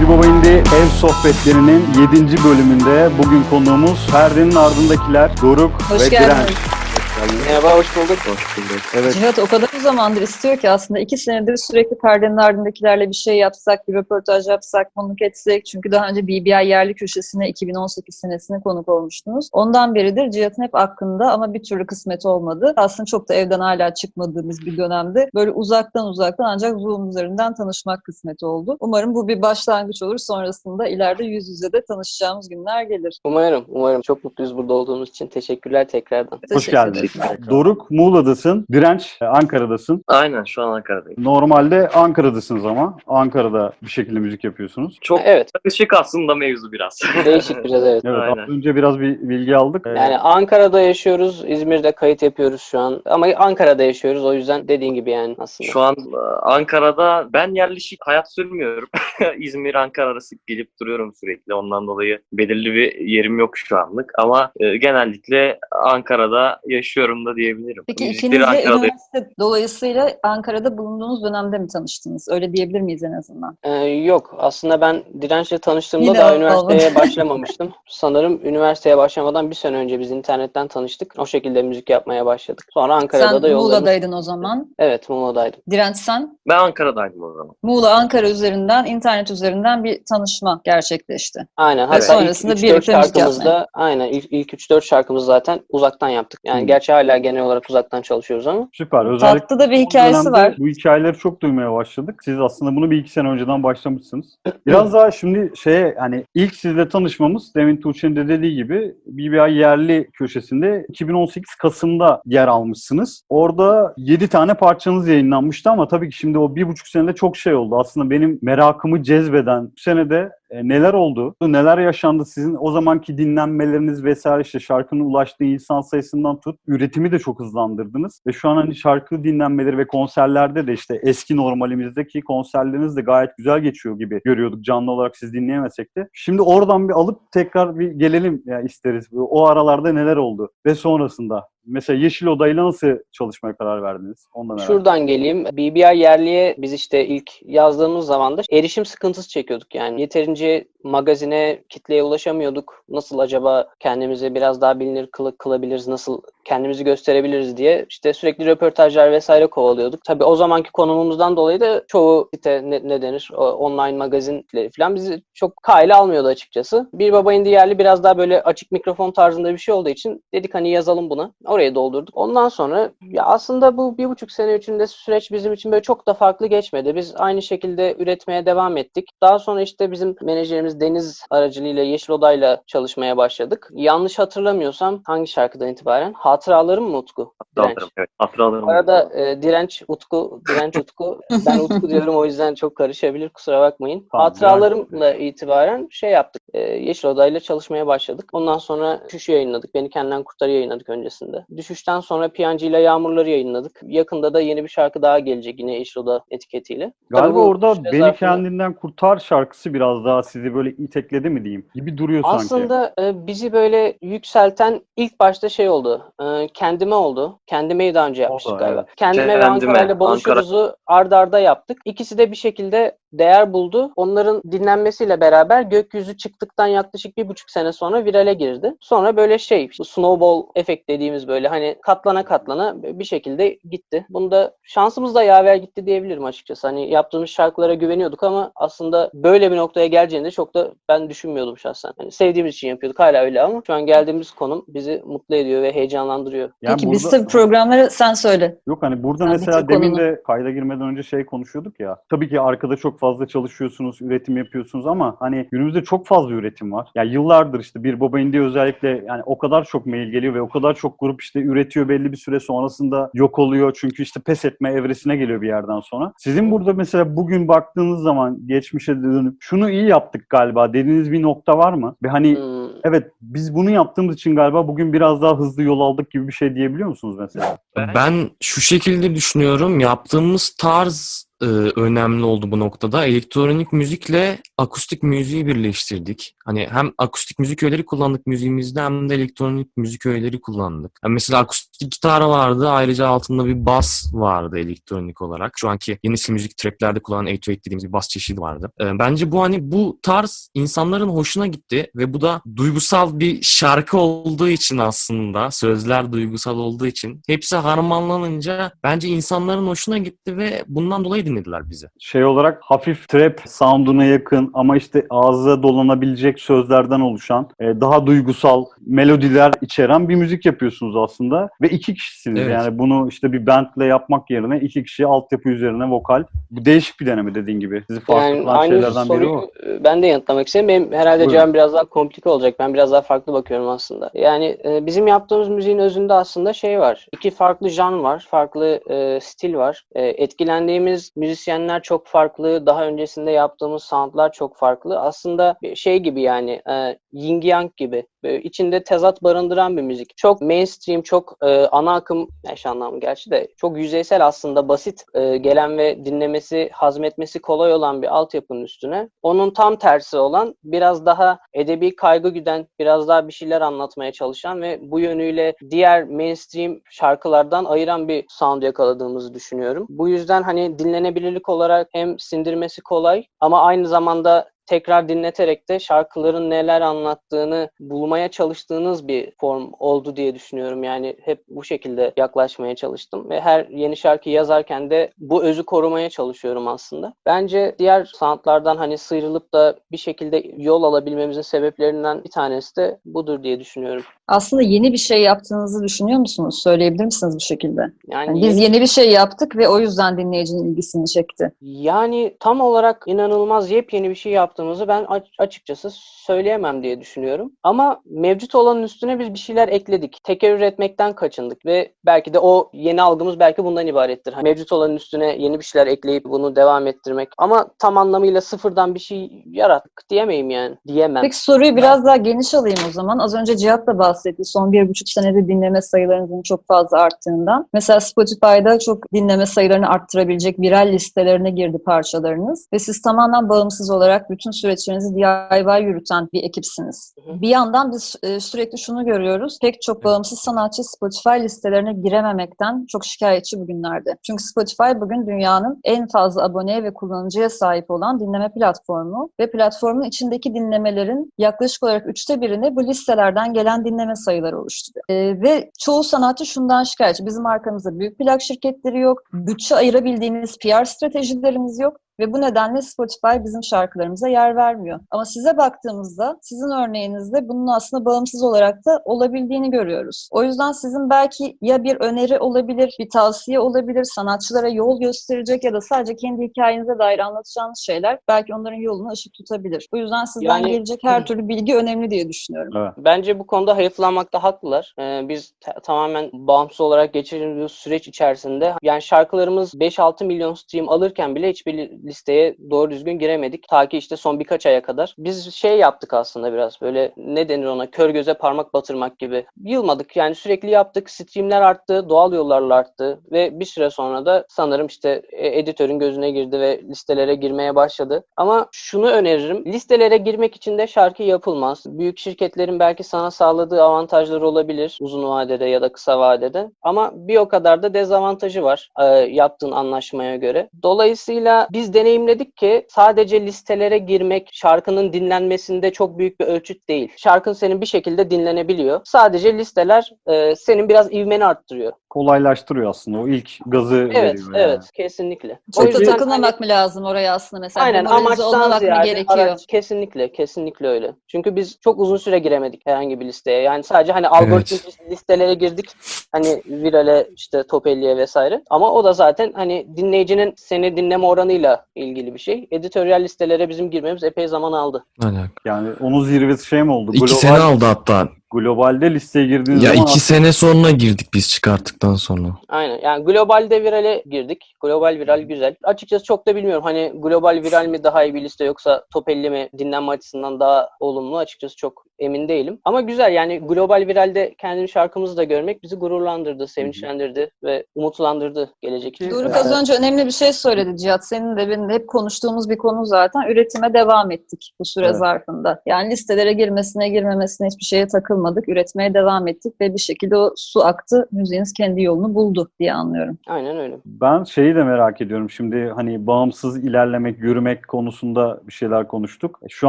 Bir Baba İndi Ev Sohbetlerinin 7. bölümünde bugün konuğumuz Perdenin Ardındakiler Doruk Hoş ve geldiniz. Direnç. Merhaba, hoş bulduk. Hoş bulduk. Evet. Cihat o kadar uzun zamandır istiyor ki aslında iki senedir sürekli perdenin ardındakilerle bir şey yapsak, bir röportaj yapsak, konuk etsek. Çünkü daha önce BBI yerli köşesine 2018 senesine konuk olmuştunuz. Ondan beridir Cihat'ın hep aklında ama bir türlü kısmet olmadı. Aslında çok da evden hala çıkmadığımız bir dönemde böyle uzaktan uzaktan ancak Zoom üzerinden tanışmak kısmet oldu. Umarım bu bir başlangıç olur. Sonrasında ileride yüz yüze de tanışacağımız günler gelir. Umarım, umarım. Çok mutluyuz burada olduğumuz için. Teşekkürler tekrardan. Hoş Teşekkür ederim. Doruk Muğla'dasın, Direnç e, Ankara'dasın. Aynen şu an Ankara'dayım. Normalde Ankara'dasınız ama Ankara'da bir şekilde müzik yapıyorsunuz. Çok Evet, karışık aslında mevzu biraz. değişik biraz evet. Evet, Aynen. az önce biraz bir bilgi aldık. Ee, Yani Ankara'da yaşıyoruz, İzmir'de kayıt yapıyoruz şu an. Ama Ankara'da yaşıyoruz, o yüzden dediğin gibi yani aslında. Şu an e, Ankara'da ben yerleşik hayat sürmüyorum. İzmir, Ankara arası gelip duruyorum sürekli. Ondan dolayı belirli bir yerim yok şu anlık. Ama e, genellikle Ankara'da yaşıyorum da diyebilirim. Peki Müzikleri ikiniz de Ankara'da üniversite dolayısıyla Ankara'da bulunduğunuz dönemde mi tanıştınız? Öyle diyebilir miyiz en azından? Ee, yok, aslında ben Direnç'le tanıştığımda Yine daha üniversiteye başlamamıştım. Sanırım üniversiteye başlamadan bir sene önce biz internetten tanıştık. O şekilde müzik yapmaya başladık. Sonra Ankara'da Sen da yollarımız... Muğla'daydın o zaman. Evet, Muğla'daydım. Direnç sen Ben Ankara'daydım o zaman. Muğla, Ankara üzerinden, internet üzerinden bir tanışma gerçekleşti. Aynen. Hatta Sonrasında ilk 3-4 birlikte müzik şarkımızda aynen ilk, ilk 3-4 şarkımızı zaten uzaktan yaptık. Yani Hmm. Gerçi hala genel olarak uzaktan çalışıyoruz ama Süper. Özellikle Tatlı da bir hikayesi var. Bu hikayeleri çok duymaya başladık. Siz aslında bunu bir iki sene önceden başlamışsınız. Biraz daha şimdi şeye hani ilk sizle tanışmamız demin Tuğçe'nin de dediği gibi BBI yerli köşesinde 2018 Kasım'da yer almışsınız. Orada 7 tane parçanız yayınlanmıştı ama tabii ki şimdi o bir buçuk senede çok şey oldu. Aslında benim merakımı cezbeden bu senede e, neler oldu? Neler yaşandı sizin o zamanki dinlenmeleriniz vesaire işte şarkının ulaştığı insan sayısından tut üretimi de çok hızlandırdınız ve şu an hani şarkı dinlenmeleri ve konserlerde de işte eski normalimizdeki konserleriniz de gayet güzel geçiyor gibi görüyorduk canlı olarak siz dinleyemesek de. Şimdi oradan bir alıp tekrar bir gelelim ya isteriz. O aralarda neler oldu ve sonrasında Mesela Yeşil Oda'yla nasıl çalışmaya karar verdiniz? Ondan merak şuradan geleyim. BBI yerliye biz işte ilk yazdığımız zaman da erişim sıkıntısı çekiyorduk. Yani yeterince magazine, kitleye ulaşamıyorduk. Nasıl acaba kendimizi biraz daha bilinir kılı, kılabiliriz, nasıl kendimizi gösterebiliriz diye işte sürekli röportajlar vesaire kovalıyorduk. Tabii o zamanki konumumuzdan dolayı da çoğu site ne, ne denir online magazinleri falan bizi çok kayla almıyordu açıkçası. Bir Baba İndi yerli biraz daha böyle açık mikrofon tarzında bir şey olduğu için dedik hani yazalım bunu. Oraya doldurduk. Ondan sonra ya aslında bu bir buçuk sene içinde süreç bizim için böyle çok da farklı geçmedi. Biz aynı şekilde üretmeye devam ettik. Daha sonra işte bizim menajerimiz Deniz aracılığıyla Yeşil Oda'yla çalışmaya başladık. Yanlış hatırlamıyorsam hangi şarkıdan itibaren? Hatıralarım mı Utku? Direnç. Hatıralarım. Evet, hatıralarım. Bu arada e, Direnç Utku, Direnç Utku. Ben Utku diyorum o yüzden çok karışabilir kusura bakmayın. Tamam, Hatıralarımla itibaren şey yaptık. E, Yeşil Oda'yla çalışmaya başladık. Ondan sonra Düşüş'ü yayınladık. Beni Kendinden Kurtar'ı yayınladık öncesinde. Düşüşten sonra Piyancı ile Yağmurları yayınladık. Yakında da yeni bir şarkı daha gelecek yine Yeşil Oda etiketiyle. Galiba orada Beni zarfında- Kendinden Kurtar şarkısı biraz daha sizi böyle itekledi mi diyeyim gibi duruyor sanki. Aslında e, bizi böyle yükselten ilk başta şey oldu. E, kendime oldu. Kendime'yi daha önce yapmıştık galiba. evet. Kendime ve Kendime, Ankara'yla buluşuruzu ard arda yaptık. İkisi de bir şekilde değer buldu. Onların dinlenmesiyle beraber gökyüzü çıktıktan yaklaşık bir buçuk sene sonra virale girdi. Sonra böyle şey snowball efekt dediğimiz böyle hani katlana katlana bir şekilde gitti. Bunda şansımız da yaver gitti diyebilirim açıkçası. Hani yaptığımız şarkılara güveniyorduk ama aslında böyle bir noktaya geleceğini de çok da ben düşünmüyordum şahsen. Hani sevdiğimiz için yapıyorduk hala öyle ama şu an geldiğimiz konum bizi mutlu ediyor ve heyecanlandırıyor. Yani Peki biz burada- tabii programları sen söyle. Yok hani burada Sen mesela demin konunu. de kayda girmeden önce şey konuşuyorduk ya. Tabii ki arkada çok fazla çalışıyorsunuz, üretim yapıyorsunuz ama hani günümüzde çok fazla üretim var. Ya yıllardır işte bir Baba Indi özellikle yani o kadar çok mail geliyor ve o kadar çok grup işte üretiyor belli bir süre sonrasında yok oluyor. Çünkü işte pes etme evresine geliyor bir yerden sonra. Sizin burada mesela bugün baktığınız zaman geçmişe dönüp şunu iyi yaptık galiba dediğiniz bir nokta var mı? Ve hani Hmm, evet biz bunu yaptığımız için galiba bugün biraz daha hızlı yol aldık gibi bir şey diyebiliyor musunuz mesela? Ben- Ben şu şekilde düşünüyorum. Yaptığımız tarz e, önemli oldu bu noktada. Elektronik müzikle akustik müziği birleştirdik. Hani hem akustik müzik öğeleri kullandık müziğimizde hem de elektronik müzik öğeleri kullandık. Yani mesela akustik gitar vardı. Ayrıca altında bir bas vardı elektronik olarak. Şu anki yeni nesil müzik traplerde kullanılan 808 dediğimiz bir bas çeşidi vardı. E, bence bu hani bu tarz insanların hoşuna gitti ve bu da duygusal bir şarkı olduğu için aslında sözler duygusal olduğu için hepsi harmanlanınca bence insanların hoşuna gitti ve bundan dolayı dinlediler bizi. Şey olarak hafif trap sound'una yakın ama işte ağza dolanabilecek sözlerden oluşan e, daha duygusal melodiler içeren bir müzik yapıyorsunuz aslında ve iki kişisiniz. Evet. Yani bunu işte bir bandle yapmak yerine iki kişi altyapı üzerine vokal. Bu değişik bir deneme dediğin gibi. Sizi farklı Yani aynı şeylerden biri soruyu o. ben de yanıtlamak isterim. Benim herhalde Buyurun. cevabım biraz daha komplike olacak. Ben biraz daha farklı bakıyorum aslında. Yani e, bizim yaptığımız müziğin özünde aslında şey var. İki farklı jan var. Farklı e, stil var. E, etkilendiğimiz müzisyenler çok farklı. Daha öncesinde yaptığımız soundlar çok farklı. Aslında şey gibi yani e, yin yang gibi. E, içinde tezat barındıran bir müzik. Çok mainstream, çok e, ana akım eş anlamı gerçi de çok yüzeysel aslında basit e, gelen ve dinlemesi, hazmetmesi kolay olan bir altyapının üstüne onun tam tersi olan biraz daha edebi kaygı güden, biraz daha bir şeyler anlatmaya çalışan ve bu yönüyle diğer mainstream şarkılardan ayıran bir sound yakaladığımızı düşünüyorum. Bu yüzden hani dinlenebilirlik olarak hem sindirmesi kolay ama aynı zamanda tekrar dinleterek de şarkıların neler anlattığını bulmaya çalıştığınız bir form oldu diye düşünüyorum. Yani hep bu şekilde yaklaşmaya çalıştım ve her yeni şarkı yazarken de bu özü korumaya çalışıyorum aslında. Bence diğer sanatlardan hani sıyrılıp da bir şekilde yol alabilmemizin sebeplerinden bir tanesi de budur diye düşünüyorum. Aslında yeni bir şey yaptığınızı düşünüyor musunuz? Söyleyebilir misiniz bu şekilde? Yani Yani biz yeni bir şey yaptık ve o yüzden dinleyicinin ilgisini çekti. Yani tam olarak inanılmaz yepyeni bir şey yaptığımızı ben aç- açıkçası söyleyemem diye düşünüyorum. Ama mevcut olanın üstüne biz bir şeyler ekledik. Tekerrür etmekten kaçındık ve belki de o yeni algımız belki bundan ibarettir. Hani mevcut olanın üstüne yeni bir şeyler ekleyip bunu devam ettirmek. Ama tam anlamıyla sıfırdan bir şey yarattık diyemeyim yani. Diyemem. Peki soruyu biraz daha geniş alayım o zaman. Az önce Cihat da bahsetti. Son bir buçuk senede dinleme sayılarınızın çok fazla arttığından. Mesela Spotify'da çok dinleme sayılarını arttırabilecek viral listelerine girdi parçalarınız. Ve siz tamamen bağımsız olarak bütün süreçlerinizi DIY yürüten bir ekipsiniz. Hı hı. Bir yandan biz e, sürekli şunu görüyoruz. Pek çok bağımsız sanatçı Spotify listelerine girememekten çok şikayetçi bugünlerde. Çünkü Spotify bugün dünyanın en fazla aboneye ve kullanıcıya sahip olan dinleme platformu ve platformun içindeki dinlemelerin yaklaşık olarak üçte birini bu listelerden gelen dinleme sayıları oluşturuyor. Ee, ve çoğu sanatçı şundan şikayetçi. Bizim arkamızda büyük plak şirketleri yok, bütçe ayırabildiğimiz PR stratejilerimiz yok. Ve bu nedenle Spotify bizim şarkılarımıza yer vermiyor. Ama size baktığımızda sizin örneğinizde bunun aslında bağımsız olarak da olabildiğini görüyoruz. O yüzden sizin belki ya bir öneri olabilir, bir tavsiye olabilir, sanatçılara yol gösterecek ya da sadece kendi hikayenize dair anlatacağınız şeyler belki onların yolunu ışık tutabilir. O yüzden sizden Yani- gelecek her türlü bilgi önemli diye düşünüyorum. Evet. Bence bu konuda hayıflanmakta haklılar. Ee, biz ta- tamamen bağımsız olarak geçirdiğimiz süreç içerisinde yani şarkılarımız 5-6 milyon stream alırken bile hiçbir listeye doğru düzgün giremedik. Ta ki işte son birkaç aya kadar. Biz şey yaptık aslında biraz böyle ne denir ona kör göze parmak batırmak gibi. Yılmadık yani sürekli yaptık. Streamler arttı, doğal yollarla arttı ve bir süre sonra da sanırım işte e, editörün gözüne girdi ve listelere girmeye başladı. Ama şunu öneririm. Listelere girmek için de şarkı yapılmaz. Büyük şirketlerin belki sana sağladığı avantajları olabilir uzun vadede ya da kısa vadede. Ama bir o kadar da dezavantajı var e, yaptığın anlaşmaya göre. Dolayısıyla biz deneyimledik ki sadece listelere girmek şarkının dinlenmesinde çok büyük bir ölçüt değil. Şarkın senin bir şekilde dinlenebiliyor. Sadece listeler e, senin biraz ivmeni arttırıyor. Kolaylaştırıyor aslında. O ilk gazı Evet, veriyor. yani. evet, kesinlikle. O Çok da yüzden takılmamak hani- mı lazım oraya aslında mesela? Aynen amaçtan ziyade gerekiyor? araç kesinlikle kesinlikle öyle. Çünkü biz çok uzun süre giremedik herhangi bir listeye. Yani sadece hani algoritmik listelere girdik. Hani virale işte top 50'ye vesaire. Ama o da zaten hani dinleyicinin seni dinleme oranıyla ilgili bir şey. Editoryal listelere bizim girmemiz epey zaman aldı. Alaka. Yani onun zirvesi şey mi oldu? İki Global- sene aldı hatta. Globalde listeye girdiğiniz Ya zaman iki sene sonra girdik biz çıkarttıktan sonra. Aynen. Yani globalde virale girdik. Global viral güzel. Açıkçası çok da bilmiyorum. Hani global viral mi daha iyi bir liste yoksa top 50 mi dinlenme açısından daha olumlu açıkçası çok emin değilim. Ama güzel yani global viralde kendini şarkımızı da görmek bizi gururlandırdı, sevinçlendirdi ve umutlandırdı gelecek için. Doruk az önce önemli bir şey söyledi Cihat. Senin de benim de hep konuştuğumuz bir konu zaten. Üretime devam ettik bu süre Evet. zarfında. Yani listelere girmesine girmemesine hiçbir şeye takılmadık. Üretmeye devam ettik ve bir şekilde o su aktı. Müziğiniz kendi yolunu buldu diye anlıyorum. Aynen öyle. Ben şeyi de merak ediyorum. Şimdi hani bağımsız ilerlemek, yürümek konusunda bir şeyler konuştuk. Şu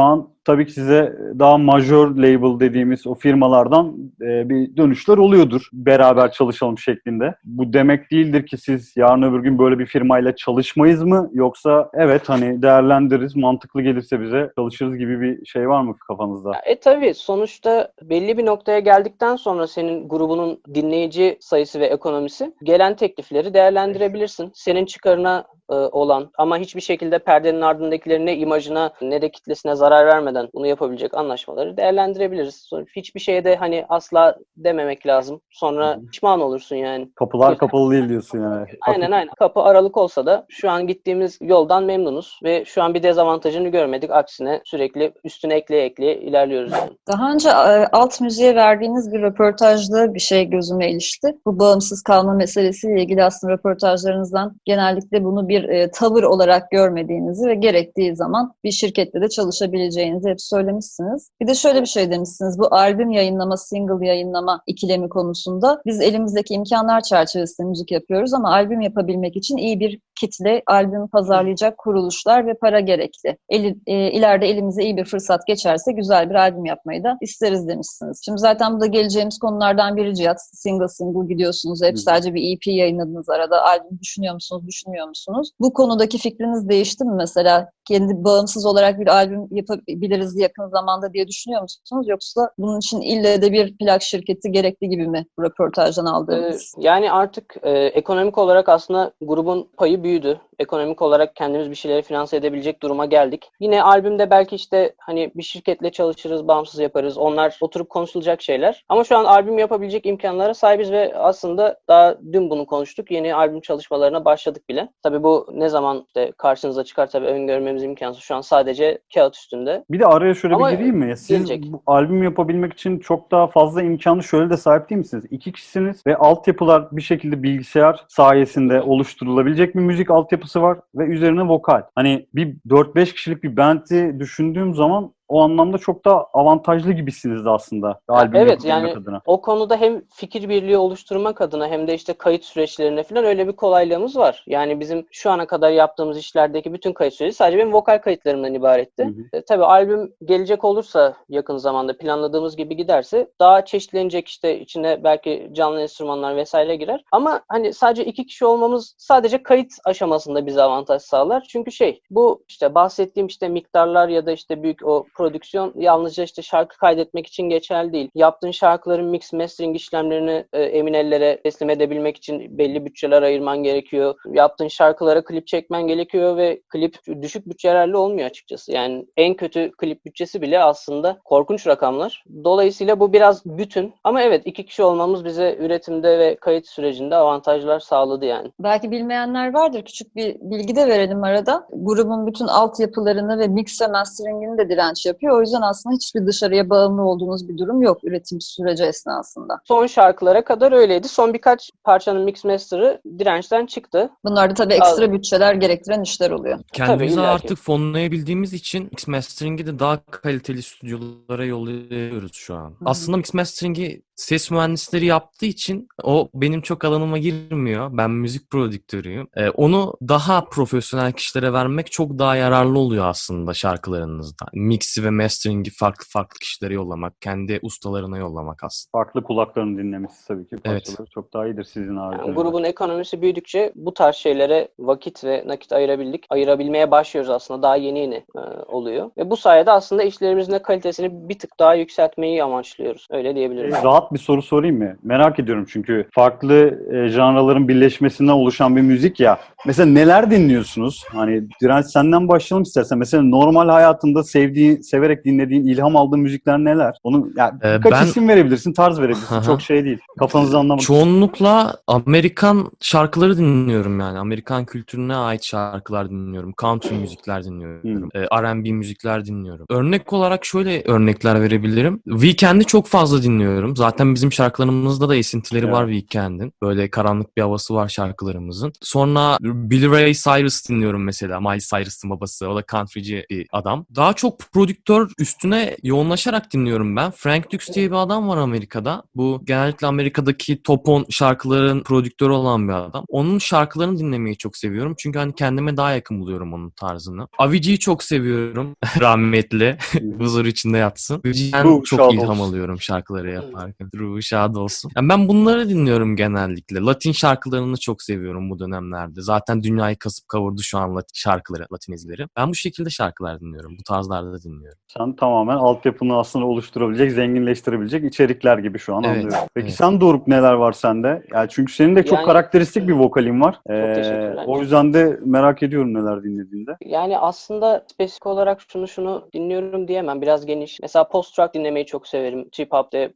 an tabii ki size daha major label dediğimiz o firmalardan e, bir dönüşler oluyordur. Beraber çalışalım şeklinde. Bu demek değildir ki siz yarın öbür gün böyle bir firmayla çalışmayız mı? Yoksa evet hani değerlendiririz, mantıklı gelirse bize çalışırız gibi bir şey var mı kafanızda? E tabii sonuçta belli bir noktaya geldikten sonra senin grubunun dinleyici sayısı ve ekonomisi gelen teklifleri değerlendirebilirsin. Senin çıkarına e, olan ama hiçbir şekilde perdenin ardındakilerin ne imajına ne de kitlesine zarar vermeden bunu yapabilecek anlaşmaları değerlendirebiliriz. Sonra hiçbir şeye de hani asla dememek lazım. Sonra pişman olursun yani. Kapılar kapalı değil diyorsun yani. Aynen aynen. Kapı aralık olsa da şu an gittiğimiz yoldan memnunuz ve şu an bir dezavantajını görmedik. Aksine sürekli üstüne ekleye ekleye ilerliyoruz yani. Daha önce e, alt müziğe verdiğiniz bir röportajda bir şey gözüme ilişti. Bu bağımsız kalma meselesiyle ilgili aslında röportajlarınızdan genellikle bunu bir e, tavır olarak görmediğinizi ve gerektiği zaman bir şirkette de çalışabileceğinizi hep söylemişsiniz. Bir de şöyle bir şey demişsiniz. Bu albüm yayınlama, single yayınlama ikilemi konusunda biz elimizdeki imkanlar çerçevesinde müzik yapıyoruz ama albüm yapabilmek için iyi bir kitle, albüm pazarlayacak kuruluşlar ve para gerekli. Eli, e, ileride elimize iyi bir fırsat geçerse güzel bir albüm yapmayı da isteriz demişsiniz. Şimdi zaten bu da geleceğimiz konulardan biri Cihat. Single single gidiyorsunuz. Hep Hı. sadece bir EP yayınladınız arada. Albüm düşünüyor musunuz, düşünmüyor musunuz? Bu konudaki fikriniz değişti mi mesela? Kendi bağımsız olarak bir albüm yapabiliriz yakın zamanda diye düşünüyor musunuz? Yoksa bunun için ille de bir plak şirketi gerekli gibi mi bu röportajdan Ee, aldığınız? Yani artık e, ekonomik olarak aslında grubun payı büyüdü. Ekonomik olarak kendimiz bir şeyleri finanse edebilecek duruma geldik. Yine albümde belki işte hani bir şirketle çalışırız, bağımsız yaparız. Onlar oturup konuşulacak şeyler. Ama şu an albüm yapabilecek imkanlara sahibiz ve aslında daha dün bunu konuştuk. Yeni albüm çalışmalarına başladık bile. Tabii bu ne zaman işte karşınıza çıkar tabii öngörmemiz imkansız. Şu an sadece kağıt üstünde. Bir de araya şöyle Ama bir gireyim mi? Siz gelecek. bu albüm yapabilmek için çok daha fazla imkanı şöyle de sahip değil misiniz? İki kişisiniz ve altyapılar bir şekilde bilgisayar sayesinde oluşturulabilecek bir müzik altyapısı var ve üzerine vokal. Hani bir 4-5 kişilik bir band'i düşündüğüm zaman o anlamda çok daha avantajlı gibisiniz de aslında. Albüm evet, yani adına. O konuda hem fikir birliği oluşturmak adına hem de işte kayıt süreçlerine falan öyle bir kolaylığımız var. Yani bizim şu ana kadar yaptığımız işlerdeki bütün kayıt süreci sadece benim vokal kayıtlarımdan ibaretti. Hı hı. E, tabii albüm gelecek olursa yakın zamanda planladığımız gibi giderse daha çeşitlenecek işte içine belki canlı enstrümanlar vesaire girer. Ama hani sadece iki kişi olmamız sadece kayıt aşamasında bize avantaj sağlar. Çünkü şey bu işte bahsettiğim işte miktarlar ya da işte büyük o prodüksiyon yalnızca işte şarkı kaydetmek için geçerli değil. Yaptığın şarkıların mix mastering işlemlerini e, emin ellere teslim edebilmek için belli bütçeler ayırman gerekiyor. Yaptığın şarkılara klip çekmen gerekiyor ve klip düşük bütçelerle olmuyor açıkçası. Yani en kötü klip bütçesi bile aslında korkunç rakamlar. Dolayısıyla bu biraz bütün. Ama evet iki kişi olmamız bize üretimde ve kayıt sürecinde avantajlar sağladı yani. Belki bilmeyenler vardır. Küçük bir bilgi de verelim arada. Grubun bütün altyapılarını ve mix ve masteringini de direnç yapıyor. O yüzden aslında hiçbir dışarıya bağımlı olduğunuz bir durum yok üretim süreci esnasında. Son şarkılara kadar öyleydi. Son birkaç parçanın mix master'ı dirençten çıktı. Bunlar da tabii ekstra bütçeler gerektiren işler oluyor. Kendimizi illaki. artık fonlayabildiğimiz için mix mastering'i de daha kaliteli stüdyolara yolluyoruz şu an. Aslında mix mastering'i ses mühendisleri yaptığı için o benim çok alanıma girmiyor. Ben müzik prodüktörüyüm. Ee, onu daha profesyonel kişilere vermek çok daha yararlı oluyor aslında şarkılarınızda. Mix'i ve mastering'i farklı farklı kişilere yollamak, kendi ustalarına yollamak aslında. Farklı kulakların dinlemesi tabii ki Evet. çok daha iyidir sizin Yani abi. grubun ekonomisi büyüdükçe bu tarz şeylere vakit ve nakit ayırabildik. Ayırabilmeye başlıyoruz aslında. Daha yeni yeni e, oluyor. Ve bu sayede aslında işlerimizin de kalitesini bir tık daha yükseltmeyi amaçlıyoruz. Öyle diyebiliriz. E, Rahat bir soru sorayım mı? Merak ediyorum çünkü farklı e, janraların birleşmesinden oluşan bir müzik ya. Mesela neler dinliyorsunuz? Hani Direnç senden başlayalım istersen. Mesela normal hayatında sevdiğin, severek dinlediğin, ilham aldığın müzikler neler? Onu ya Ee, birkaç ben- isim verebilirsin, tarz verebilirsin. Aha. Çok şey değil. Kafanızı anlamadım. Çoğunlukla Amerikan şarkıları dinliyorum yani. Amerikan kültürüne ait şarkılar dinliyorum. Country müzikler dinliyorum. e, R&B müzikler dinliyorum. Örnek olarak şöyle örnekler verebilirim. Weekend'i çok fazla dinliyorum. Zaten bizim şarkılarımızda da esintileri Evet. var Weekend'in. Böyle karanlık bir havası var şarkılarımızın. Sonra Billy Ray Cyrus dinliyorum mesela. Miley Cyrus'ın babası. O da countryci bir adam. Daha çok prodüktör üstüne yoğunlaşarak dinliyorum ben. Frank Dux diye bir adam var Amerika'da. Bu genellikle Amerika'daki top 10 şarkıların prodüktörü olan bir adam. Onun şarkılarını dinlemeyi çok seviyorum. Çünkü hani kendime daha yakın buluyorum onun tarzını. Avicii'yi çok seviyorum. Rahmetli. Huzur içinde yatsın. Avicii'den çok ilham alıyorum şarkıları yaparken. Ruhu şad olsun. Yani ben bunları dinliyorum genellikle. Latin şarkılarını çok seviyorum bu dönemlerde. Zaten dünyayı kasıp kavurdu şu an Latin şarkıları, Latin ezgileri. Ben bu şekilde şarkılar dinliyorum. Bu tarzlarda dinliyorum. Sen tamamen altyapını aslında oluşturabilecek, zenginleştirebilecek içerikler gibi şu an Evet, anlıyorum. Peki evet. sen Doruk neler var sende? Yani çünkü senin de çok Yani- karakteristik bir vokalin var. Ee, teşekkürler. o yüzden de merak ediyorum neler dinlediğinde. Yani aslında spesifik olarak şunu şunu dinliyorum diyemem. Biraz geniş. Mesela post-rock dinlemeyi çok severim. Trip Hop'te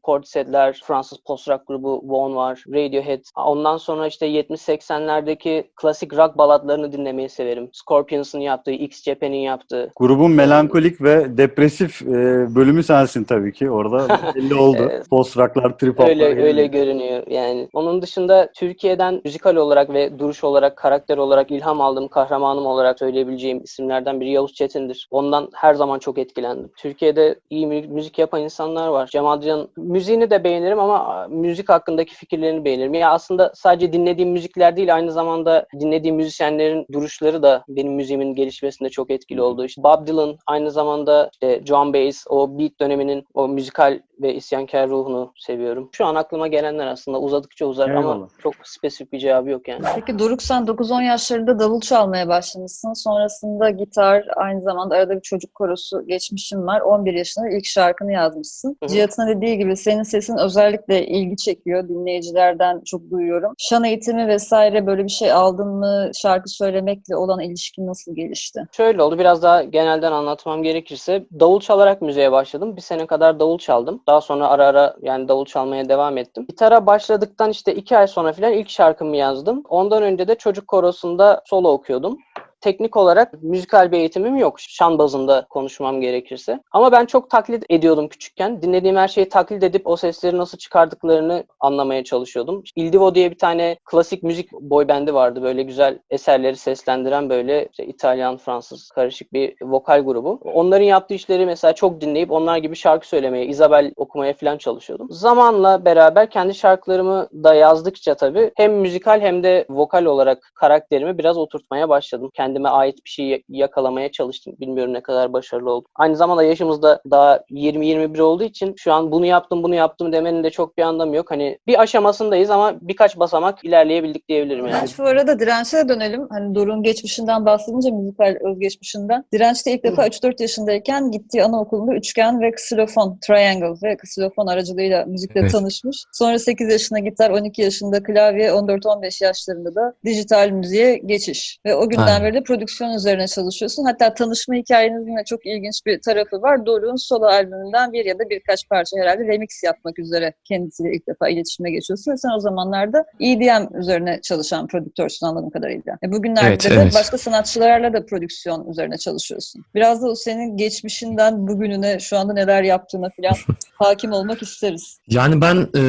Portised'ler, Fransız post-rock grubu One var, Radiohead. Ondan sonra işte 70-80'lerdeki klasik rock baladlarını dinlemeyi severim. Scorpions'ın yaptığı, X Japan'in yaptığı. Grubun melankolik ve depresif e, bölümü sensin tabii ki. Orada belli oldu. Evet. Post rocklar, trip hoplar. Öyle öyle görünüyor yani. Onun dışında Türkiye'den müzikal olarak ve duruş olarak, karakter olarak ilham aldığım kahramanım olarak söyleyebileceğim isimlerden biri Yavuz Çetin'dir. Ondan her zaman çok etkilendim. Türkiye'de iyi mü- müzik yapan insanlar var. Cemal Can müziğini de beğenirim ama müzik hakkındaki fikirlerini beğenirim. Ya aslında sadece dinlediğim müzikler değil aynı zamanda dinlediğim müzisyenlerin duruşları da benim müziğimin gelişmesinde çok etkili oldu. İşte Bob Dylan aynı zamanda işte John Baez o beat döneminin o müzikal ve isyankar ruhunu seviyorum. Şu an aklıma gelenler aslında uzadıkça uzar ama Eyvallah. çok spesifik bir cevabı yok yani. Peki Doruk sen 9-10 yaşlarında davul çalmaya başlamışsın. Sonrasında gitar, aynı zamanda arada bir çocuk korosu geçmişin var. 11 yaşında ilk şarkını yazmışsın. Cihat'ın dediği gibi senin sesin özellikle ilgi çekiyor. Dinleyicilerden çok duyuyorum. Şan eğitimi vesaire böyle bir şey aldın mı? Şarkı söylemekle olan ilişkin nasıl gelişti? Şöyle oldu biraz daha genelden anlatmam gerekirse davul çalarak müziğe başladım. Bir sene kadar davul çaldım. Daha sonra ara ara yani davul çalmaya devam ettim. Gitara başladıktan işte iki ay sonra falan ilk şarkımı yazdım. Ondan önce de çocuk korosunda solo okuyordum. Teknik olarak müzikal bir eğitimim yok. Şan bazında konuşmam gerekirse. Ama ben çok taklit ediyordum küçükken. Dinlediğim her şeyi taklit edip o sesleri nasıl çıkardıklarını anlamaya çalışıyordum. Ildivo diye bir tane klasik müzik boy bendi vardı. Böyle güzel eserleri seslendiren böyle işte İtalyan, Fransız karışık bir vokal grubu. Onların yaptığı işleri mesela çok dinleyip onlar gibi şarkı söylemeye, Isabel okumaya falan çalışıyordum. Zamanla beraber kendi şarkılarımı da yazdıkça tabii hem müzikal hem de vokal olarak karakterimi biraz oturtmaya başladım. Kendime ait bir şey yakalamaya çalıştım. Bilmiyorum ne kadar başarılı oldum. Aynı zamanda yaşımızda daha 20-21 olduğu için şu an bunu yaptım bunu yaptım demenin de çok bir anlamı yok. Hani bir aşamasındayız ama birkaç basamak ilerleyebildik diyebilirim yani. Bu arada Direnç'e dönelim. Hani Doruk'un geçmişinden bahsedince müzikal özgeçmişinden. Direnç de ilk defa 3-4 yaşındayken gittiği anaokulunda üçgen ve ksilofon, triangle ve ksilofon aracılığıyla müzikle Evet. tanışmış. Sonra 8 yaşında gitar, 12 yaşında klavye, 14-15 yaşlarında da dijital müziğe geçiş. Ve o günden Aynen. beri de prodüksiyon üzerine çalışıyorsun. Hatta tanışma hikayenizin de çok ilginç bir tarafı var. Doruk'un solo albümünden bir ya da birkaç parça herhalde remix yapmak üzere kendisiyle ilk defa iletişime geçiyorsun. Ve sen o zamanlarda EDM üzerine çalışan prodüktörsün anladığım kadarıyla. E bugünlerde Evet, de evet. başka sanatçılarla da prodüksiyon üzerine çalışıyorsun. Biraz da o senin geçmişinden bugününe şu anda neler yaptığına falan hakim olmak isteriz. Yani ben e,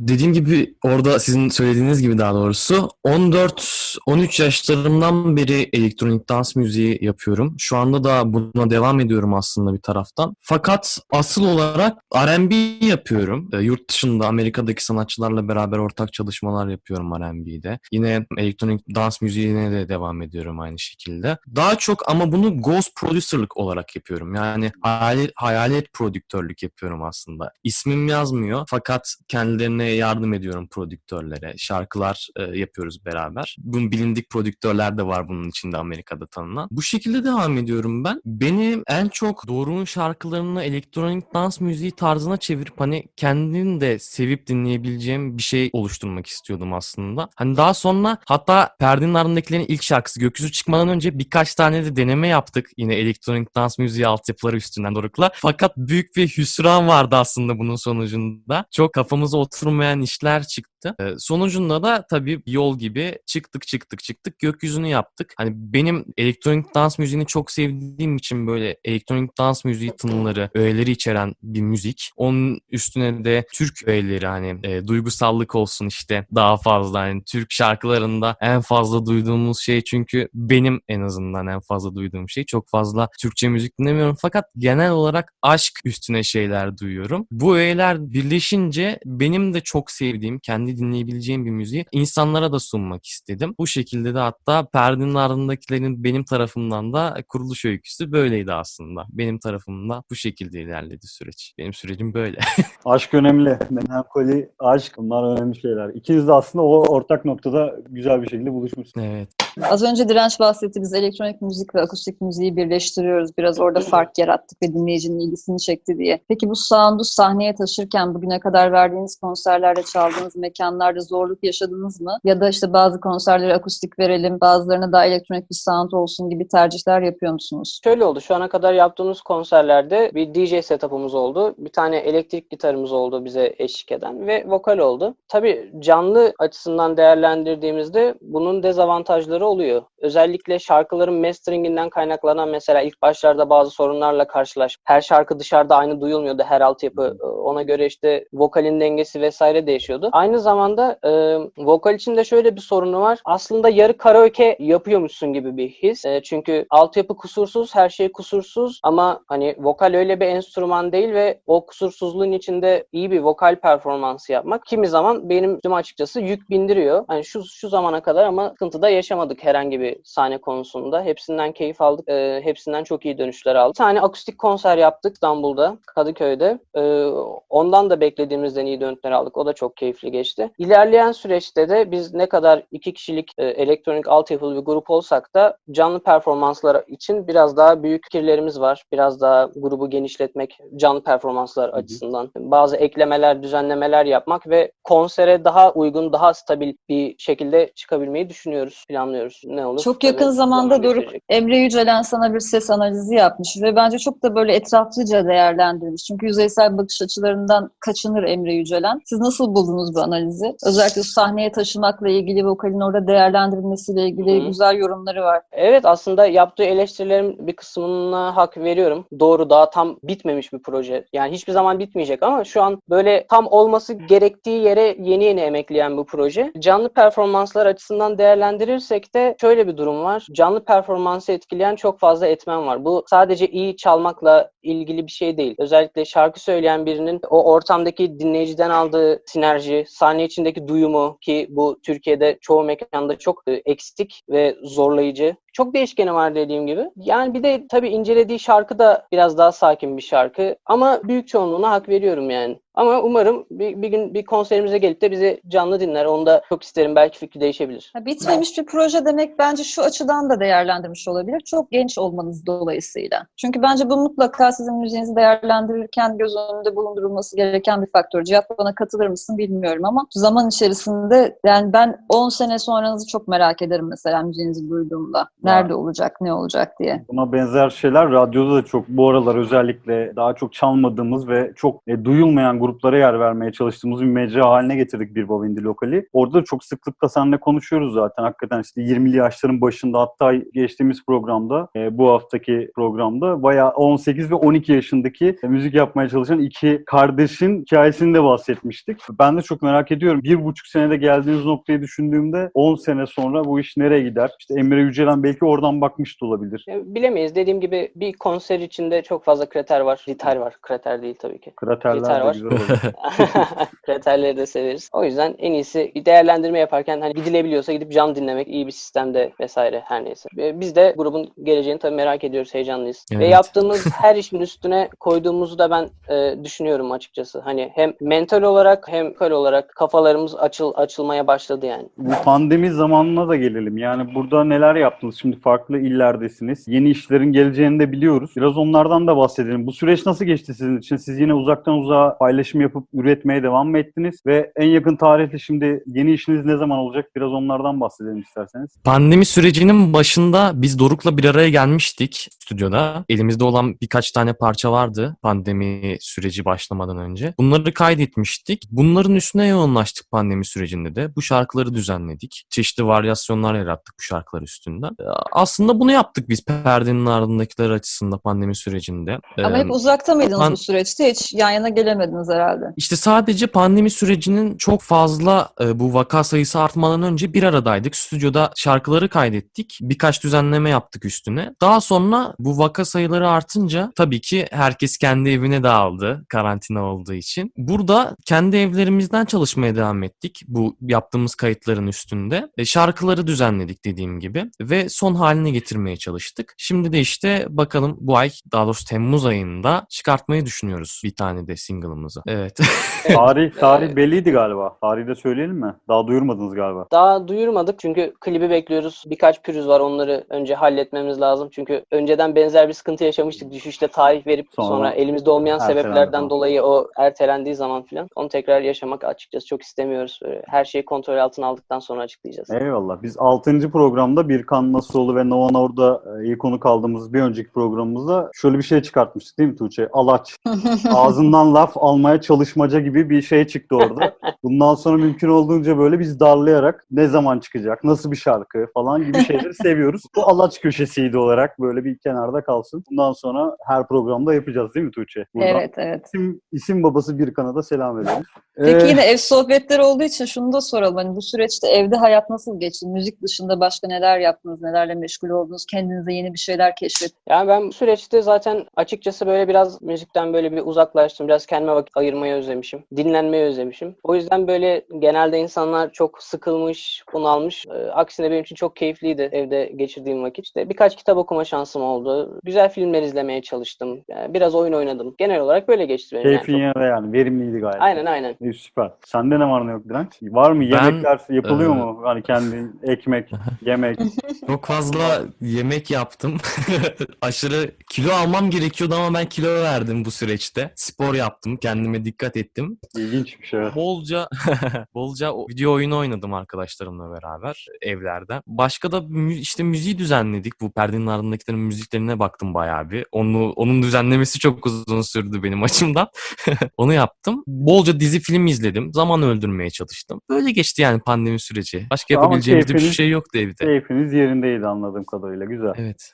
dediğim gibi orada sizin söylediğiniz gibi daha doğrusu 14-13 yaşlarımdan beri elektronik dans müziği yapıyorum. Şu anda da buna devam ediyorum aslında bir taraftan. Fakat asıl olarak R&B yapıyorum. E, yurt dışında Amerika'daki sanatçılarla beraber ortak çalışmalar yapıyorum R&B'de. Yine elektronik dans müziğine de devam ediyorum aynı şekilde. Daha çok ama bunu ghost producer'lık olarak yapıyorum. Yani hayalet, hayalet prodüktörlük yapıyorum aslında. İsmim yazmıyor fakat kendilerine yardım ediyorum prodüktörlere. Şarkılar e, yapıyoruz beraber. Bunun bilindik prodüktörler de var bunun içinde Amerika'da tanınan. Bu şekilde devam ediyorum ben. Benim en çok Doruk'un şarkılarını elektronik dans müziği tarzına çevirip hani kendim de sevip dinleyebileceğim bir şey oluşturmak istiyordum aslında. Hani daha sonra hatta Perdenin Ardındakilerin ilk şarkısı Gökyüzü çıkmadan önce birkaç tane de deneme yaptık. Yine elektronik dans müziği altyapıları üstünden Doruk'la. Fakat büyük bir hüsran vardı aslında bunun sonucunda. Çok kafamıza oturmayan işler çıktı. Sonucunda da tabii yol gibi çıktık çıktık çıktık gökyüzünü yaptık. Hani benim elektronik dans müziğini çok sevdiğim için böyle elektronik dans müziği tınıları, öğeleri içeren bir müzik. Onun üstüne de Türk öğeleri hani e, duygusallık olsun işte daha fazla hani Türk şarkılarında en fazla duyduğumuz şey çünkü benim en azından en fazla duyduğum şey çok fazla Türkçe müzik dinlemiyorum fakat genel olarak aşk üstüne şeyler duyuyorum. Bu öğeler birleşince benim de çok sevdiğim, kendi dinleyebileceğim bir müziği insanlara da sunmak istedim. Bu şekilde de hatta perdenin ardındakilerin benim tarafımdan da kuruluş öyküsü böyleydi aslında. Benim tarafımda bu şekilde ilerledi süreç. Benim sürecim böyle. Aşk önemli. Melankoli, aşk bunlar önemli şeyler. İkiniz de aslında o ortak noktada güzel bir şekilde buluşmuşsunuz. evet. Az önce Direnç bahsetti. Biz elektronik müzik ve akustik müziği birleştiriyoruz. Biraz orada fark yarattık ve dinleyicinin ilgisini çekti diye. Peki bu sound'u sahneye taşırken bugüne kadar verdiğiniz konserlerde, çaldığınız mekanlarda zorluk yaşadınız mı? Ya da işte bazı konserleri akustik verelim, bazılarına daha elektronik bir sound olsun gibi tercihler yapıyor musunuz? Şöyle oldu. Şu ana kadar yaptığımız konserlerde bir DJ setup'ımız oldu. Bir tane elektrik gitarımız oldu bize eşlik eden ve vokal oldu. Tabii canlı açısından değerlendirdiğimizde bunun dezavantajları oluyor. Özellikle şarkıların masteringinden kaynaklanan mesela ilk başlarda bazı sorunlarla karşılaş. Her şarkı dışarıda aynı duyulmuyordu her altyapı. Ona göre işte vokalin dengesi vesaire değişiyordu. Aynı zamanda e, vokal için de şöyle bir sorunu var. Aslında yarı karaoke yapıyormuşsun gibi bir his. E, çünkü altyapı kusursuz, her şey kusursuz ama hani vokal öyle bir enstrüman değil ve o kusursuzluğun içinde iyi bir vokal performansı yapmak kimi zaman benim açıkçası yük bindiriyor. Hani şu şu zamana kadar ama sıkıntı da yaşamadık herhangi bir sahne konusunda. Hepsinden keyif aldık. E, hepsinden çok iyi dönüşler aldık. Bir tane akustik konser yaptık İstanbul'da, Kadıköy'de. E, ondan da beklediğimizden iyi dönüşler aldık. O da çok keyifli geçti. İlerleyen süreçte de biz ne kadar iki kişilik e, elektronik altyapılı bir grup olsak da canlı performanslar için biraz daha büyük fikirlerimiz var. Biraz daha grubu genişletmek, canlı performanslar Hı hı. açısından. Bazı eklemeler, düzenlemeler yapmak ve konsere daha uygun, daha stabil bir şekilde çıkabilmeyi düşünüyoruz, planlıyoruz. Ne olur? Çok tabii yakın zamanda zaman Doruk. Emre Yücelen sana bir ses analizi yapmış ve bence çok da böyle etraflıca değerlendirmiş. Çünkü yüzeysel bakış açılarından kaçınır Emre Yücelen. Siz nasıl buldunuz bu analizi? Özellikle sahneye taşımakla ilgili, vokalin orada değerlendirilmesiyle ilgili Hı hı. güzel yorumları var. Evet aslında yaptığı eleştirilerin bir kısmına hak veriyorum. Doğru daha tam bitmemiş bir proje. Yani hiçbir zaman bitmeyecek ama şu an böyle tam olması gerektiği yere yeni yeni emekleyen bu proje. Canlı performanslar açısından değerlendirirsek de şöyle bir durum var. Canlı performansı etkileyen çok fazla etmen var. Bu sadece iyi çalmakla ilgili bir şey değil. Özellikle şarkı söyleyen birinin o ortamdaki dinleyiciden aldığı sinerji, sahne içindeki duyumu ki bu Türkiye'de çoğu mekanda çok e, eksik ve zorlayıcı. लीजिए। Çok değişkeni var dediğim gibi. Yani bir de tabii incelediği şarkı da biraz daha sakin bir şarkı. Ama büyük çoğunluğuna hak veriyorum yani. Ama umarım bir, bir gün bir konserimize gelip de bizi canlı dinler. Onu da çok isterim. Belki fikri değişebilir. Ha, bitmemiş bir proje demek bence şu açıdan da değerlendirmiş olabilir. Çok genç olmanız dolayısıyla. Çünkü bence bu mutlaka sizin müziğinizi değerlendirirken göz önünde bulundurulması gereken bir faktör. Cihat bana katılır mısın bilmiyorum ama zaman içerisinde yani ben 10 sene sonranızı çok merak ederim mesela müziğinizi duyduğumda. Nerede olacak, ne olacak diye. Buna benzer şeyler radyoda da çok bu aralar özellikle daha çok çalmadığımız ve çok e, duyulmayan gruplara yer vermeye çalıştığımız bir mecra haline getirdik bir Bavindi Lokali. Orada da çok sıklıkla seninle konuşuyoruz zaten. Hakikaten işte 20'li yaşların başında hatta geçtiğimiz programda e, bu haftaki programda bayağı 18 ve 12 yaşındaki e, müzik yapmaya çalışan iki kardeşin hikayesini de bahsetmiştik. Ben de çok merak ediyorum. Bir buçuk senede geldiğiniz noktayı düşündüğümde 10 sene sonra bu iş nereye gider? İşte Emre Yücelen belki oradan bakmış da olabilir. Bilemeyiz. Dediğim gibi bir konser içinde çok fazla kriter var. Kriter var. Kriter değil tabii ki. Kraterler de var. güzel olur. Kriterleri de severiz. O yüzden en iyisi bir değerlendirme yaparken hani gidilebiliyorsa gidip can dinlemek iyi bir sistemde vesaire her neyse. Ve Biz de grubun geleceğini tabii merak ediyoruz, heyecanlıyız. Ve Evet. yaptığımız her işin üstüne koyduğumuzu da ben e, düşünüyorum açıkçası. Hani hem mental olarak hem vokal olarak kafalarımız açıl açılmaya başladı yani. Bu pandemi zamanına da gelelim. Yani burada neler yaptınız? Şimdi farklı illerdesiniz. Yeni işlerin geleceğini de biliyoruz. Biraz onlardan da bahsedelim. Bu süreç nasıl geçti sizin için? Siz yine uzaktan uzağa paylaşım yapıp üretmeye devam mı ettiniz? Ve en yakın tarihte şimdi yeni işiniz ne zaman olacak? Biraz onlardan bahsedelim isterseniz. Pandemi sürecinin başında biz Doruk'la bir araya gelmiştik stüdyoda. Elimizde olan birkaç tane parça vardı pandemi süreci başlamadan önce. Bunları kaydetmiştik. Bunların üstüne yoğunlaştık pandemi sürecinde de. Bu şarkıları düzenledik. Çeşitli varyasyonlar yarattık bu şarkılar üstünden. Aslında bunu yaptık biz perdenin ardındakiler açısından pandemi sürecinde. Ama hep uzakta mıydınız pan- bu süreçte? Hiç yan yana gelemediniz herhalde. İşte sadece pandemi sürecinin çok fazla bu vaka sayısı artmadan önce bir aradaydık. Stüdyoda şarkıları kaydettik. Birkaç düzenleme yaptık üstüne. Daha sonra bu vaka sayıları artınca tabii ki herkes kendi evine dağıldı karantina olduğu için. Burada kendi evlerimizden çalışmaya devam ettik bu yaptığımız kayıtların üstünde. E, şarkıları düzenledik dediğim gibi ve son haline getirmeye çalıştık. Şimdi de işte bakalım bu ay daha doğrusu Temmuz ayında çıkartmayı düşünüyoruz bir tane de single'ımızı. Evet. Tarih tarih belliydi galiba. Tarihi de söyleyelim mi? Daha duyurmadınız galiba. Daha duyurmadık çünkü klibi bekliyoruz. Birkaç pürüz var onları önce halletmemiz lazım. Çünkü önceden benzer bir sıkıntı yaşamıştık. Düşüşte tarih verip Sonra sonra, elimizde olmayan sebeplerden falan. dolayı o ertelendiği zaman filan onu tekrar yaşamak açıkçası çok istemiyoruz. Böyle her şeyi kontrol altına aldıktan sonra açıklayacağız. Eyvallah. Biz 6. programda Birkan Nasuoğlu ve Novan orada e, iyi konu kaldığımız bir önceki programımızda şöyle bir şey çıkartmıştık değil mi Tuğçe? Alaç. Ağzından laf almaya çalışmaca gibi bir şey çıktı orada. Bundan sonra mümkün olduğunca böyle biz darlayarak ne zaman çıkacak, nasıl bir şarkı falan gibi şeyleri seviyoruz. Bu alaç köşesiydi olarak böyle bir kenarda kalsın. Bundan sonra her programda yapacağız değil mi Tuğçe? Buradan Evet evet. İsim, isim babası Birkan'a da selam edelim. Peki Ee, yine ev sohbetleri olduğu için şunu da soralım. Hani bu süreçte evde hayat nasıl geçti? Müzik dışında başka neler yaptınız? Nelerle meşgul oldunuz? Kendinize yeni bir şeyler keşfettiniz? Yani ben bu süreçte zaten açıkçası böyle biraz müzikten böyle bir uzaklaştım. Biraz kendime vakit ayırmayı özlemişim. Dinlenmeyi özlemişim. O yüzden böyle genelde insanlar çok sıkılmış, bunalmış. Ee, aksine benim için çok keyifliydi evde geçirdiğim vakit. İşte birkaç kitap okuma şansım oldu. Güzel filmler izlemeye çalıştım. Yani biraz oyun oynadım. Genel olarak böyle geçti benim. yani. Keyfin Çok- yerinde yani. Verimliydi gayet. Aynen aynen. İyi, süper. Sende ne var ne yok Direnç? Var mı? Ben, Yemekler yapılıyor e, mu? Hani kendi ekmek, yemek. Çok fazla yemek yaptım. Aşırı kilo almam gerekiyordu ama ben kilo verdim bu süreçte. Spor yaptım, kendime dikkat ettim. İlginç bir şey. Bolca bolca video oyunu oynadım arkadaşlarımla beraber evlerden. Başka da işte müziği düzenledik. Bu perdenin ardındakilerin müziklerine baktım bayağı bir. Onu onun düzenlemesi çok uzun sürdü benim açımdan. Onu yaptım. Bolca dizi film izledim. Zaman öldürmeye çalıştım. Böyle geçti yani pandemi süreci. Başka Ama yapabileceğimiz de bir keyfiniz- şey yoktu evde. Keyfiniz yerindeydi anladığım kadarıyla. Güzel. Evet.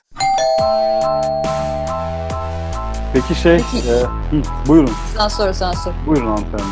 Peki şey, Peki. e, hı, buyurun. Sen sor sen sor. Buyurun hanımefendi.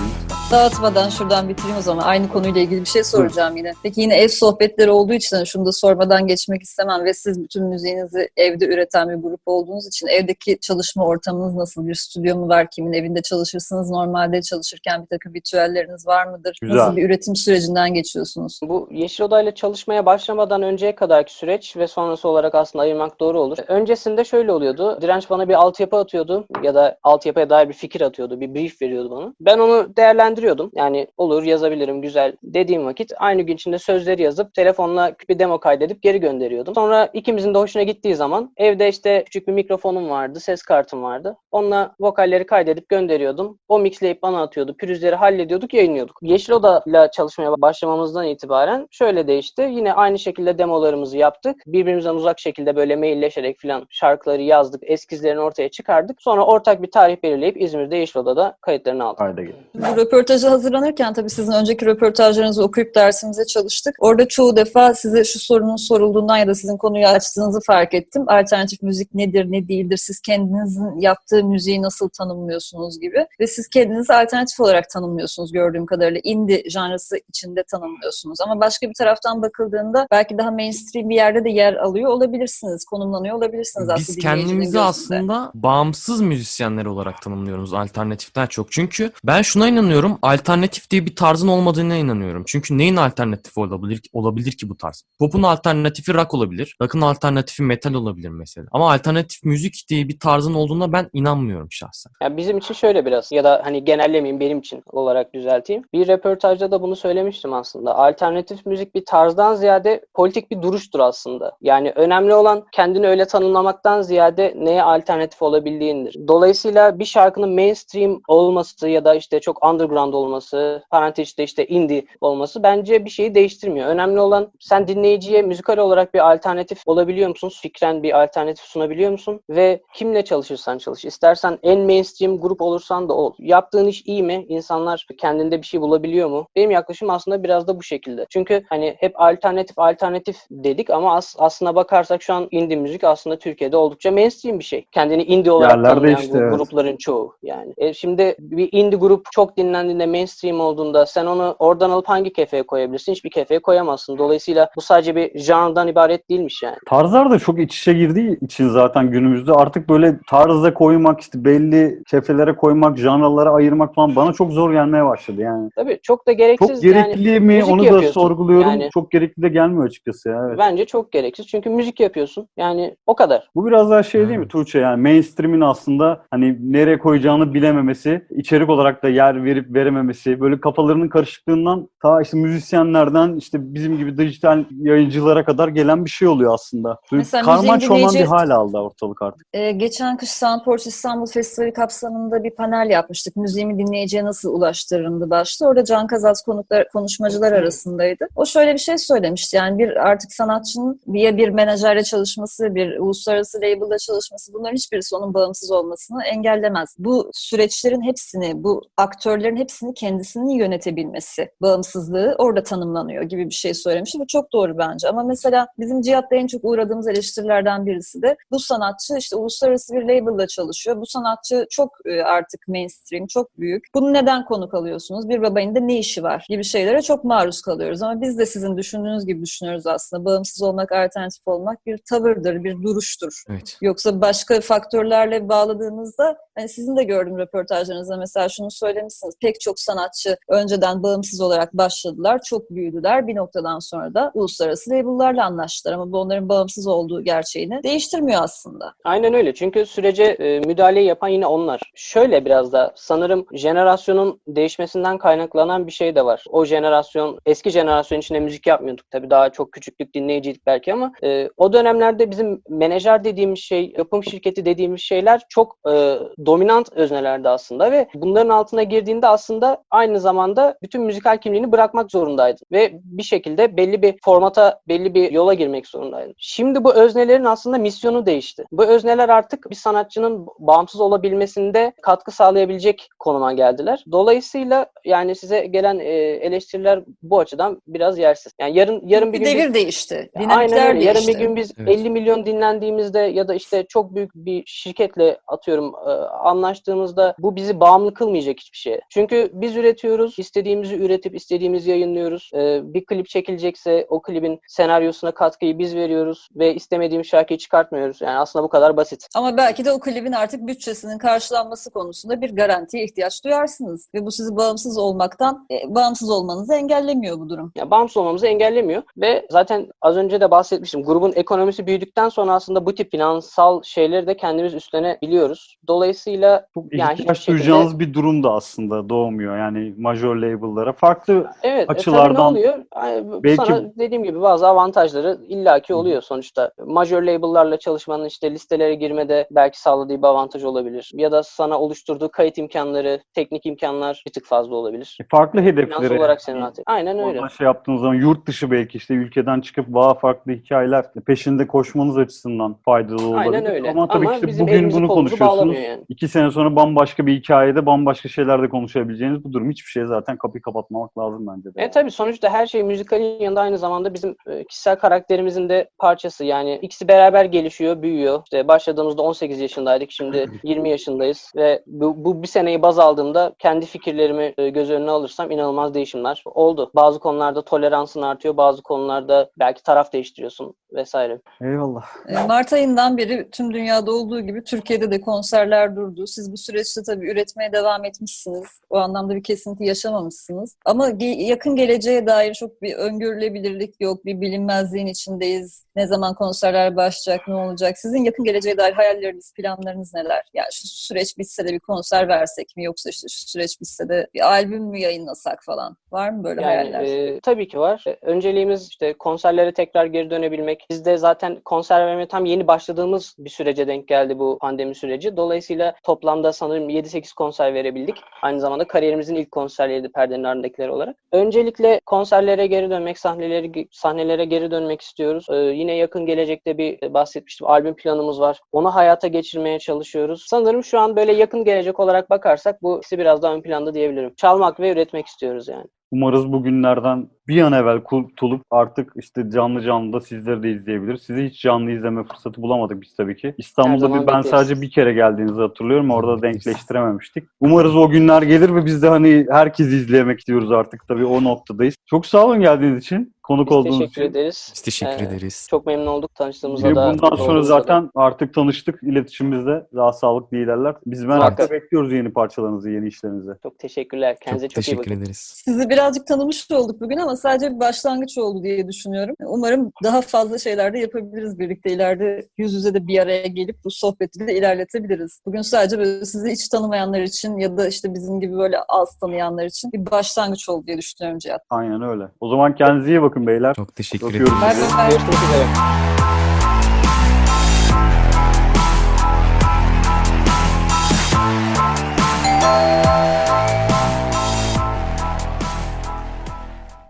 Dağıtmadan şuradan bitireyim o zaman. Aynı konuyla ilgili bir şey soracağım yine. Peki yine ev sohbetleri olduğu için hani şunu da sormadan geçmek istemem ve siz bütün müziğinizi evde üreten bir grup olduğunuz için evdeki çalışma ortamınız nasıl? Bir stüdyo mu var? Kimin evinde çalışırsınız? Normalde çalışırken bir takım ritüelleriniz var mıdır? Güzel. Nasıl bir üretim sürecinden geçiyorsunuz? Bu Yeşil Oda ile çalışmaya başlamadan önceye kadarki süreç ve sonrası olarak aslında ayırmak doğru olur. Öncesinde şöyle oluyordu. Direnç bana bir altyapı atıyordu ya da altyapıya dair bir fikir atıyordu, bir brief veriyordu bana. Ben onu değerlendiriyordum. Yani olur yazabilirim güzel dediğim vakit aynı gün içinde sözleri yazıp telefonla bir demo kaydedip geri gönderiyordum. Sonra ikimizin de hoşuna gittiği zaman evde işte küçük bir mikrofonum vardı, ses kartım vardı. Onunla vokalleri kaydedip gönderiyordum. O mixleyip bana atıyordu. Pürüzleri hallediyorduk, yayınlıyorduk. Yeşil Oda ile çalışmaya başlamamızdan itibaren şöyle değişti. Yine aynı şekilde demolarımızı yaptık. Birbirimizden uzak şekilde böyle mailleşerek falan şarkıları yazdık. Eskizlerini ortaya çıkardık. Sonra ortak bir tarih belirleyip İzmir'de Yeşil Oda'da kayıtlarını aldık. Haydi gelin. Bu röportaja hazırlanırken tabii sizin önceki röportajlarınızı okuyup dersimize çalıştık. Orada çoğu defa size şu sorunun sorulduğundan ya da sizin konuyu açtığınızı fark ettim. Alternatif müzik nedir, ne değildir? Siz kendinizin yaptığı müziği nasıl tanımlıyorsunuz gibi. Ve siz kendinizi alternatif olarak tanımlıyorsunuz gördüğüm kadarıyla. Indie janrısı içinde tanımlıyorsunuz. Ama başka bir taraftan bakıldığında belki daha mainstream bir yerde de yer alıyor olabilirsiniz. Konumlanıyor olabilirsiniz aslında. Biz kendimizi gözünde. aslında bağımsız müzisyenler olarak tanımlıyoruz alternatiften çok. Çünkü ben şuna inanıyorum. Alternatif diye bir tarzın olmadığına inanıyorum. Çünkü neyin alternatifi olabilir, olabilir ki bu tarz? Pop'un alternatifi rock olabilir. Rock'ın alternatifi metal olabilir mesela. Ama alternatif müzik diye bir tarzın olduğuna ben inanmıyorum şahsen. Yani bizim için şöyle biraz ya da hani genellemeyeyim benim için olarak düzelteyim. Bir röportajda da bunu söylemiştim aslında. Alternatif müzik bir tarzdan ziyade politik bir duruştur aslında. Yani önemli olan kendini öyle tanımlamaktan ziyade neye alternatif olabildiğindir. Dolayısıyla bir şarkının mainstream olması ya da işte çok underground olması, parantez içinde işte indie olması bence bir şeyi değiştirmiyor. Önemli olan sen dinleyiciye müzikal olarak bir alternatif olabiliyor musun? Fikren bir alternatif sunabiliyor musun? Ve kimle çalışırsan çalış. İstersen en mainstream grup olursan da ol. Yaptığın iş iyi mi? İnsanlar kendinde bir şey bulabiliyor mu? Benim yaklaşım aslında biraz da bu şekilde. Çünkü hani hep alternatif alternatif dedik ama as aslına bakarsak şu an indie müzik aslında Türkiye'de oldukça mainstream bir şey. Kendini indie olarak Yerlerde tanımlayan işte, bu evet. grupların çoğu yani. E şimdi bir indie grup çok dinlendiğinde mainstream olduğunda sen onu oradan alıp hangi kefeye koyabilirsin? Hiçbir kefeye koyamazsın. Dolayısıyla bu sadece bir janrdan ibaret değilmiş yani. Tarzlar da çok iç içe girdiği için zaten günümüzde artık böyle tarza koymak, işte belli kefelere koymak, janralara ayırmak falan bana çok zor gelmeye başladı yani. Tabii çok da gereksiz Çok gerekli yani. mi onu da sorguluyorum. Yani- Çok gerekli de gelmiyor açıkçası ya. Evet. Bence çok gereksiz. Çünkü müzik yapıyorsun. Yani o kadar. Bu biraz daha şey değil mi. Tuğçe yani mainstream'in aslında hani nereye koyacağını bilememesi, içerik olarak da yer verip verememesi, böyle kafalarının karışıklığından ta işte müzisyenlerden işte bizim gibi dijital yayıncılara kadar gelen bir şey oluyor aslında. Mesela karman çorman bir hal aldı ortalık artık. Ee, geçen kış Soundport İstanbul Festivali kapsamında bir panel yapmıştık. Müziğimi dinleyiciye nasıl ulaştırırımdı başta. Orada Can Kazaz konuklar, konuşmacılar arasındaydı. O şöyle bir şey söylemişti. Yani bir artık sanatçının bir, bir menajerle çalışması, bir uluslararası label'da çalışması bunların hiçbirisi onun bağımsız olmasını engellemez. Bu süreçlerin hepsini, bu aktörlerin hepsini kendisinin yönetebilmesi, bağımsızlığı orada tanımlanıyor gibi bir şey söylemişti. Bu çok doğru bence. Ama mesela bizim Cihat'ta en çok uğradığımız eleştirilerden birisi de bu sanatçı işte uluslararası bir label'da çalışıyor. Bu sanatçı çok e, artık mainstream, çok büyük. Bunu neden konuk alıyorsunuz? Bir babayın da ne işi var? Gibi şeylere çok maruz kalıyoruz. Ama biz de sizin düşündüğünüz gibi düşünüyoruz aslında. Bağımsız olmak, alternatif olmak bir tavırdır, bir duruştur. Evet. Yoksa başka faktörlerle bağladığımızda hani sizin de gördüğüm röportajlarınızda mesela şunu söylemişsiniz. Pek çok sanatçı önceden bağımsız olarak başladılar. Çok büyüdüler. Bir noktadan sonra da uluslararası label'larla anlaştılar. Ama bu onların bağımsız olduğu gerçeğini değiştirmiyor aslında. Aynen öyle. Çünkü sürece e, müdahaleyi yapan yine onlar. Şöyle biraz da sanırım jenerasyonun değişmesinden kaynaklanan bir şey de var. O jenerasyon, eski jenerasyon içinde müzik yapmıyorduk. Tabii daha çok küçüklük dinleyiciydik belki ama e, o dönemlerde bizim menajer dediğimiz şey, yapım şirketi dediğimiz şeyler çok e, dominant öznelerdi aslında ve bunların altına girdiğinde aslında aynı zamanda bütün müzikal kimliğini bırakmak zorundaydın. Ve bir şekilde belli bir formata, belli bir yola girmek zorundaydın. Şimdi bu öznelerin aslında misyonu değişti. Bu özneler artık bir sanatçının bağımsız olabilmesinde katkı sağlayabilecek konuma geldiler. Dolayısıyla yani size gelen e, eleştiriler bu açıdan biraz yersiz. Yani yarın yarın bir bir gün biz- devir değişti. Dinamikler Aynen öyle. Yarın bir değişti. gün biz Evet. 50 milyon dinlendiğimizde ya da işte çok büyük bir şirketle atıyorum e, anlaştığımızda bu bizi bağımlı kılmayacak hiçbir şeye. Çünkü biz üretiyoruz, istediğimizi üretip istediğimizi yayınlıyoruz. E, bir klip çekilecekse o klibin senaryosuna katkıyı biz veriyoruz ve istemediğimiz şarkıyı çıkartmıyoruz. Yani aslında bu kadar basit. Ama belki de o klibin artık bütçesinin karşılanması konusunda bir garantiye ihtiyaç duyarsınız. Ve bu sizi bağımsız olmaktan, e, bağımsız olmanızı engellemiyor bu durum. Ya bağımsız olmamızı engellemiyor ve zaten az önce de bahsetmiştim. Grubun ekonomisi büyüdükten sonra aslında bu tip finansal şeyleri de kendimiz üstlenebiliyoruz. Dolayısıyla Çok Yani ihtiyaç şekilde- duyacağınız bir durum da aslında doğmuyor. Yani major label'lara. Farklı Evet, e, açılardan ne oluyor? Yani belki- sana dediğim gibi bazı avantajları illaki oluyor sonuçta. Major label'larla çalışmanın işte listelere girmede belki sağladığı bir avantaj olabilir. Ya da sana oluşturduğu kayıt imkanları, teknik imkanlar bir tık fazla olabilir. farklı Finans hedeflere olarak seni rahat Aynen öyle. Şey yaptığınız zaman yurt dışı belki işte ülkeden çıkıp daha farklı hikayeler peşinde koşmanız açısından faydalı olabilir. Aynen öyle. Ama tabii ki işte bugün elimizi bunu kolumuzu konuşuyorsunuz. yani. İki sene sonra bambaşka bir hikayede bambaşka şeylerde konuşabileceğiniz bu durum. Hiçbir şeye zaten kapıyı kapatmamak lazım bence de. E tabii sonuçta her şey müzikalin yanında aynı zamanda bizim e, kişisel karakterimizin de parçası. Yani ikisi beraber gelişiyor, büyüyor. İşte başladığımızda 18 yaşındaydık, şimdi 20 yaşındayız ve bu, bu bir seneyi baz aldığımda kendi fikirlerimi e, göz önüne alırsam inanılmaz değişimler oldu. Bazı konularda toleransın artıyor, bazı konularda belki taraf değiştiriyorsun vesaire. Eyvallah. E, Mart ayından beri tüm dünyada olduğu gibi Türkiye'de de konserler durdu. Siz bu süreçte tabii üretmeye devam etmişsiniz. O anlamda bir kesinti yaşamamışsınız. Ama yakın geleceğe dair çok bir öngörülebilirlik yok. Bir bilinmezliğin içindeyiz. Ne zaman konserler başlayacak, ne olacak? Sizin yakın geleceğe dair hayalleriniz, planlarınız neler? Yani şu süreç bitse de bir konser versek mi? Yoksa işte şu süreç bitse de bir albüm mü yayınlasak falan? Var mı böyle Yani hayaller? e, tabii ki var. E, Önceliğimiz işte konserlere tekrar geri dönebilmek. Biz de zaten konser vermeye tam yeni başladığımız bir sürece denk geldi bu pandemi süreci. Dolayısıyla toplamda sanırım 7-8 konser verebildik. Aynı zamanda kariyerimizin ilk konserleriydi perdenin ardındakiler olarak. Öncelikle konserlere geri dönmek, sahneleri sahnelere geri dönmek istiyoruz. E, yine yakın gelecekte bir e, bahsetmiştim albüm planımız var. Onu hayata geçirmeye çalışıyoruz. Sanırım şu an böyle yakın gelecek olarak bakarsak bu ikisi biraz daha ön planda diyebilirim. Çalmak ve üretmek istiyoruz yani. Umarız bu günlerden bir an evvel kurtulup artık işte canlı canlı da sizleri de izleyebilir. Sizi hiç canlı izleme fırsatı bulamadık biz tabii ki. İstanbul'da bir, ben bekleriz. sadece bir kere geldiğinizi hatırlıyorum. Orada denkleştirememiştik. Umarız o günler gelir ve biz de hani herkesi izleyemek istiyoruz artık tabii o noktadayız. Çok sağ olun geldiğiniz için. Konuk Biz olduğunuz teşekkür için. ederiz. Biz teşekkür Ee, ederiz. Çok memnun olduk tanıştığımıza da. bundan sonra olduğumuza da. zaten artık tanıştık. İletişimimizde daha sağlıklı ilerler. Biz merakla Muhakkak. bekliyoruz yeni parçalarınızı, yeni işlerinizi. Çok teşekkürler. Kendinize Çok çok, iyi teşekkür bakın. ederiz. Sizi birazcık tanımış olduk bugün ama sadece bir başlangıç oldu diye düşünüyorum. Umarım daha fazla şeyler de yapabiliriz birlikte. İleride yüz yüze de bir araya gelip bu sohbeti de ilerletebiliriz. Bugün sadece böyle sizi hiç tanımayanlar için ya da işte bizim gibi böyle az tanıyanlar için bir başlangıç oldu diye düşünüyorum Cihat. Aynen öyle. O zaman kendinize iyi bakın beyler. Çok teşekkür bay. Görüşmek üzere.